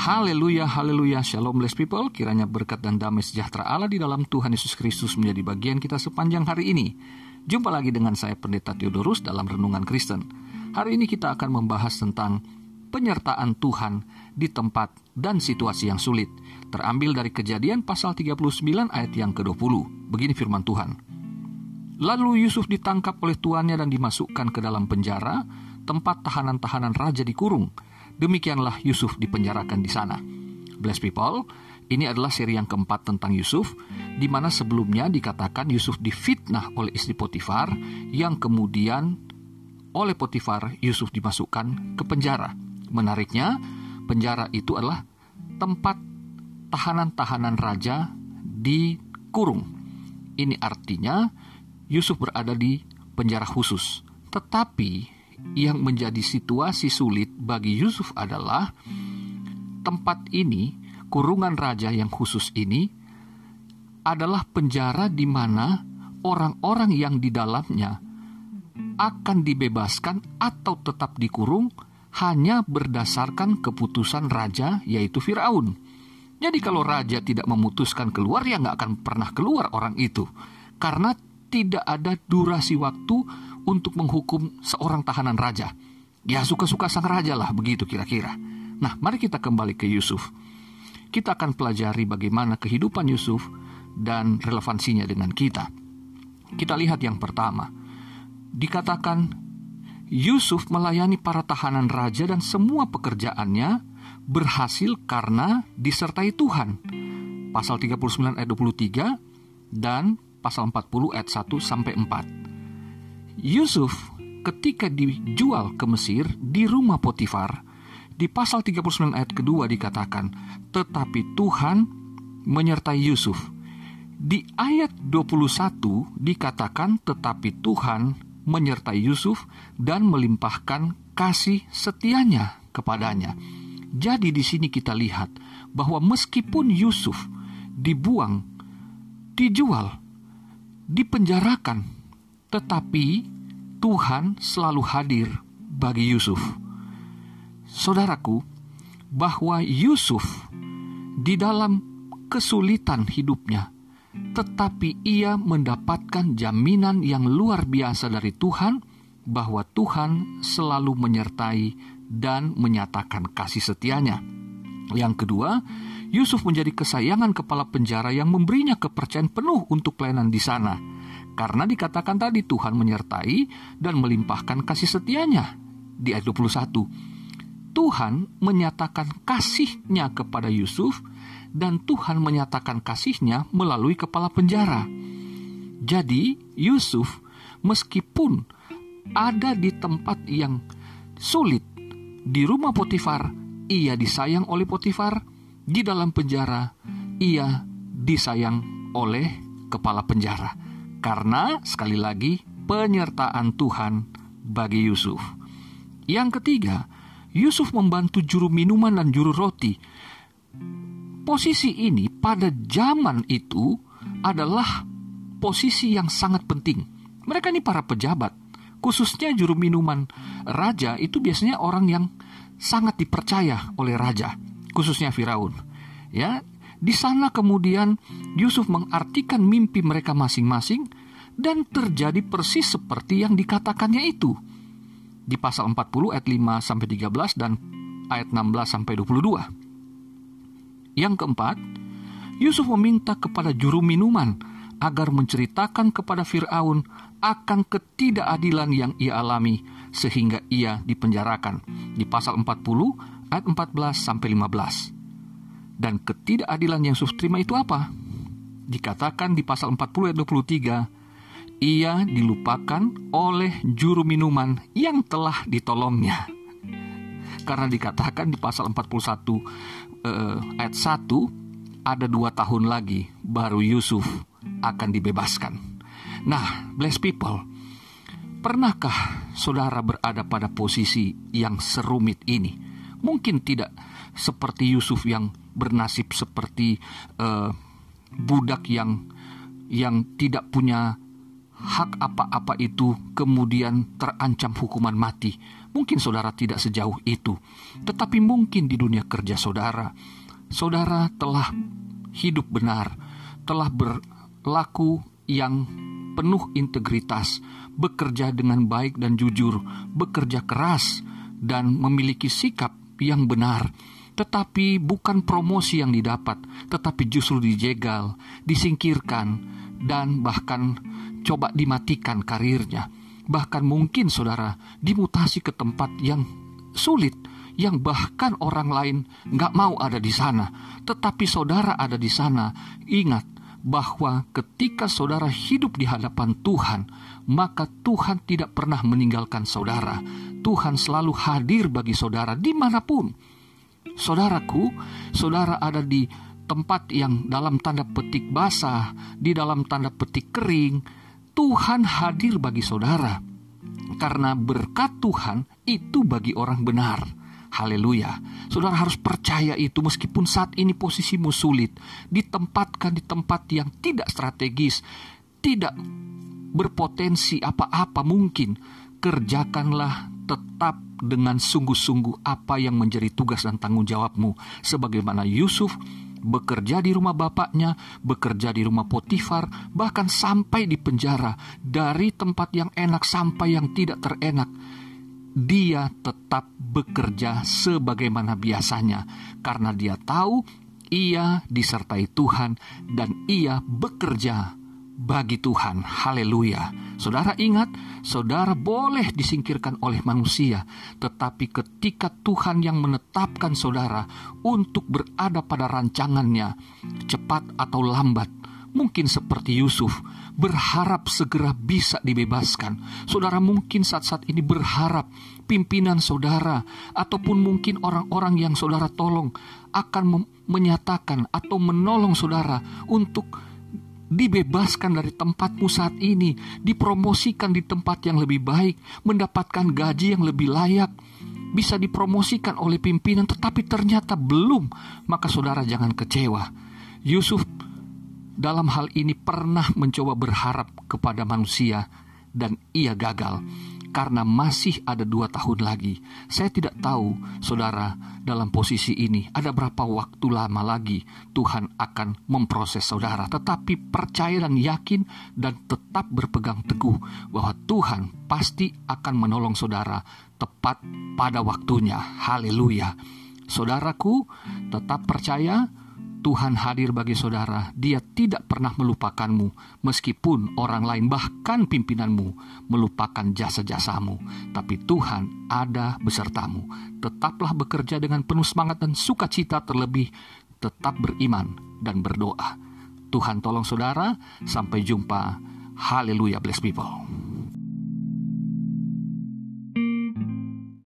Haleluya, haleluya, shalom blessed people. Kiranya berkat dan damai sejahtera Allah di dalam Tuhan Yesus Kristus menjadi bagian kita sepanjang hari ini. Jumpa lagi dengan saya Pendeta Theodorus dalam Renungan Kristen. Hari ini kita akan membahas tentang penyertaan Tuhan di tempat dan situasi yang sulit. Terambil dari kejadian pasal 39 ayat yang ke-20. Begini firman Tuhan. Lalu Yusuf ditangkap oleh tuannya dan dimasukkan ke dalam penjara, tempat tahanan-tahanan raja dikurung Demikianlah Yusuf dipenjarakan di sana. Bless people, ini adalah seri yang keempat tentang Yusuf, di mana sebelumnya dikatakan Yusuf difitnah oleh istri Potifar, yang kemudian oleh Potifar Yusuf dimasukkan ke penjara. Menariknya, penjara itu adalah tempat tahanan-tahanan raja dikurung. Ini artinya Yusuf berada di penjara khusus. Tetapi yang menjadi situasi sulit bagi Yusuf adalah tempat ini, kurungan raja yang khusus ini, adalah penjara di mana orang-orang yang di dalamnya akan dibebaskan atau tetap dikurung hanya berdasarkan keputusan raja yaitu Firaun. Jadi kalau raja tidak memutuskan keluar ya nggak akan pernah keluar orang itu karena tidak ada durasi waktu untuk menghukum seorang tahanan raja. Ya suka-suka sang raja lah begitu kira-kira. Nah mari kita kembali ke Yusuf. Kita akan pelajari bagaimana kehidupan Yusuf dan relevansinya dengan kita. Kita lihat yang pertama. Dikatakan Yusuf melayani para tahanan raja dan semua pekerjaannya berhasil karena disertai Tuhan. Pasal 39 ayat 23 dan pasal 40 ayat 1 sampai 4. Yusuf ketika dijual ke Mesir di rumah Potifar, di pasal 39 ayat kedua dikatakan, tetapi Tuhan menyertai Yusuf. Di ayat 21 dikatakan tetapi Tuhan menyertai Yusuf dan melimpahkan kasih setianya kepadanya. Jadi di sini kita lihat bahwa meskipun Yusuf dibuang, dijual, dipenjarakan, tetapi Tuhan selalu hadir bagi Yusuf. Saudaraku, bahwa Yusuf di dalam kesulitan hidupnya, tetapi ia mendapatkan jaminan yang luar biasa dari Tuhan bahwa Tuhan selalu menyertai dan menyatakan kasih setianya. Yang kedua, Yusuf menjadi kesayangan kepala penjara yang memberinya kepercayaan penuh untuk pelayanan di sana karena dikatakan tadi Tuhan menyertai dan melimpahkan kasih setianya di ayat 21. Tuhan menyatakan kasihnya kepada Yusuf dan Tuhan menyatakan kasihnya melalui kepala penjara. Jadi Yusuf meskipun ada di tempat yang sulit di rumah Potifar, ia disayang oleh Potifar, di dalam penjara ia disayang oleh kepala penjara. Karena sekali lagi penyertaan Tuhan bagi Yusuf. Yang ketiga, Yusuf membantu juru minuman dan juru roti. Posisi ini pada zaman itu adalah posisi yang sangat penting. Mereka ini para pejabat, khususnya juru minuman raja itu biasanya orang yang sangat dipercaya oleh raja, khususnya Firaun. Ya, di sana kemudian Yusuf mengartikan mimpi mereka masing-masing dan terjadi persis seperti yang dikatakannya itu. Di pasal 40 ayat 5 sampai 13 dan ayat 16 sampai 22. Yang keempat, Yusuf meminta kepada juru minuman agar menceritakan kepada Firaun akan ketidakadilan yang ia alami sehingga ia dipenjarakan di pasal 40 ayat 14 sampai 15. Dan ketidakadilan yang Yusuf terima itu apa? Dikatakan di pasal 40 ayat 23, ia dilupakan oleh juru minuman yang telah ditolongnya. Karena dikatakan di pasal 41 eh, ayat 1, ada dua tahun lagi baru Yusuf akan dibebaskan. Nah, bless people, pernahkah saudara berada pada posisi yang serumit ini? Mungkin tidak seperti Yusuf yang bernasib seperti uh, budak yang yang tidak punya hak apa-apa itu kemudian terancam hukuman mati. Mungkin saudara tidak sejauh itu, tetapi mungkin di dunia kerja saudara, saudara telah hidup benar, telah berlaku yang penuh integritas, bekerja dengan baik dan jujur, bekerja keras, dan memiliki sikap yang benar. Tetapi bukan promosi yang didapat, tetapi justru dijegal, disingkirkan, dan bahkan coba dimatikan karirnya. Bahkan mungkin saudara dimutasi ke tempat yang sulit, yang bahkan orang lain nggak mau ada di sana. Tetapi saudara ada di sana, ingat bahwa ketika saudara hidup di hadapan Tuhan, maka Tuhan tidak pernah meninggalkan saudara. Tuhan selalu hadir bagi saudara di mana pun. Saudaraku, saudara ada di tempat yang dalam tanda petik basah, di dalam tanda petik kering, Tuhan hadir bagi saudara. Karena berkat Tuhan itu bagi orang benar. Haleluya. Saudara harus percaya itu meskipun saat ini posisimu sulit, ditempatkan di tempat yang tidak strategis, tidak berpotensi apa-apa mungkin. Kerjakanlah tetap dengan sungguh-sungguh apa yang menjadi tugas dan tanggung jawabmu sebagaimana Yusuf bekerja di rumah bapaknya, bekerja di rumah Potifar, bahkan sampai di penjara, dari tempat yang enak sampai yang tidak terenak. Dia tetap bekerja sebagaimana biasanya, karena dia tahu ia disertai Tuhan dan ia bekerja bagi Tuhan. Haleluya. Saudara ingat, saudara boleh disingkirkan oleh manusia, tetapi ketika Tuhan yang menetapkan saudara untuk berada pada rancangannya, cepat atau lambat, mungkin seperti Yusuf, berharap segera bisa dibebaskan. Saudara mungkin saat-saat ini berharap pimpinan saudara ataupun mungkin orang-orang yang saudara tolong akan menyatakan atau menolong saudara untuk dibebaskan dari tempatmu saat ini, dipromosikan di tempat yang lebih baik, mendapatkan gaji yang lebih layak, bisa dipromosikan oleh pimpinan, tetapi ternyata belum, maka saudara jangan kecewa. Yusuf dalam hal ini pernah mencoba berharap kepada manusia, dan ia gagal karena masih ada dua tahun lagi. Saya tidak tahu, saudara, dalam posisi ini ada berapa waktu lama lagi Tuhan akan memproses saudara. Tetapi percaya dan yakin dan tetap berpegang teguh bahwa Tuhan pasti akan menolong saudara tepat pada waktunya. Haleluya. Saudaraku, tetap percaya Tuhan hadir bagi saudara, Dia tidak pernah melupakanmu, meskipun orang lain, bahkan pimpinanmu, melupakan jasa-jasamu. Tapi Tuhan ada besertamu. Tetaplah bekerja dengan penuh semangat dan sukacita, terlebih tetap beriman dan berdoa. Tuhan tolong saudara, sampai jumpa. Haleluya, bless people.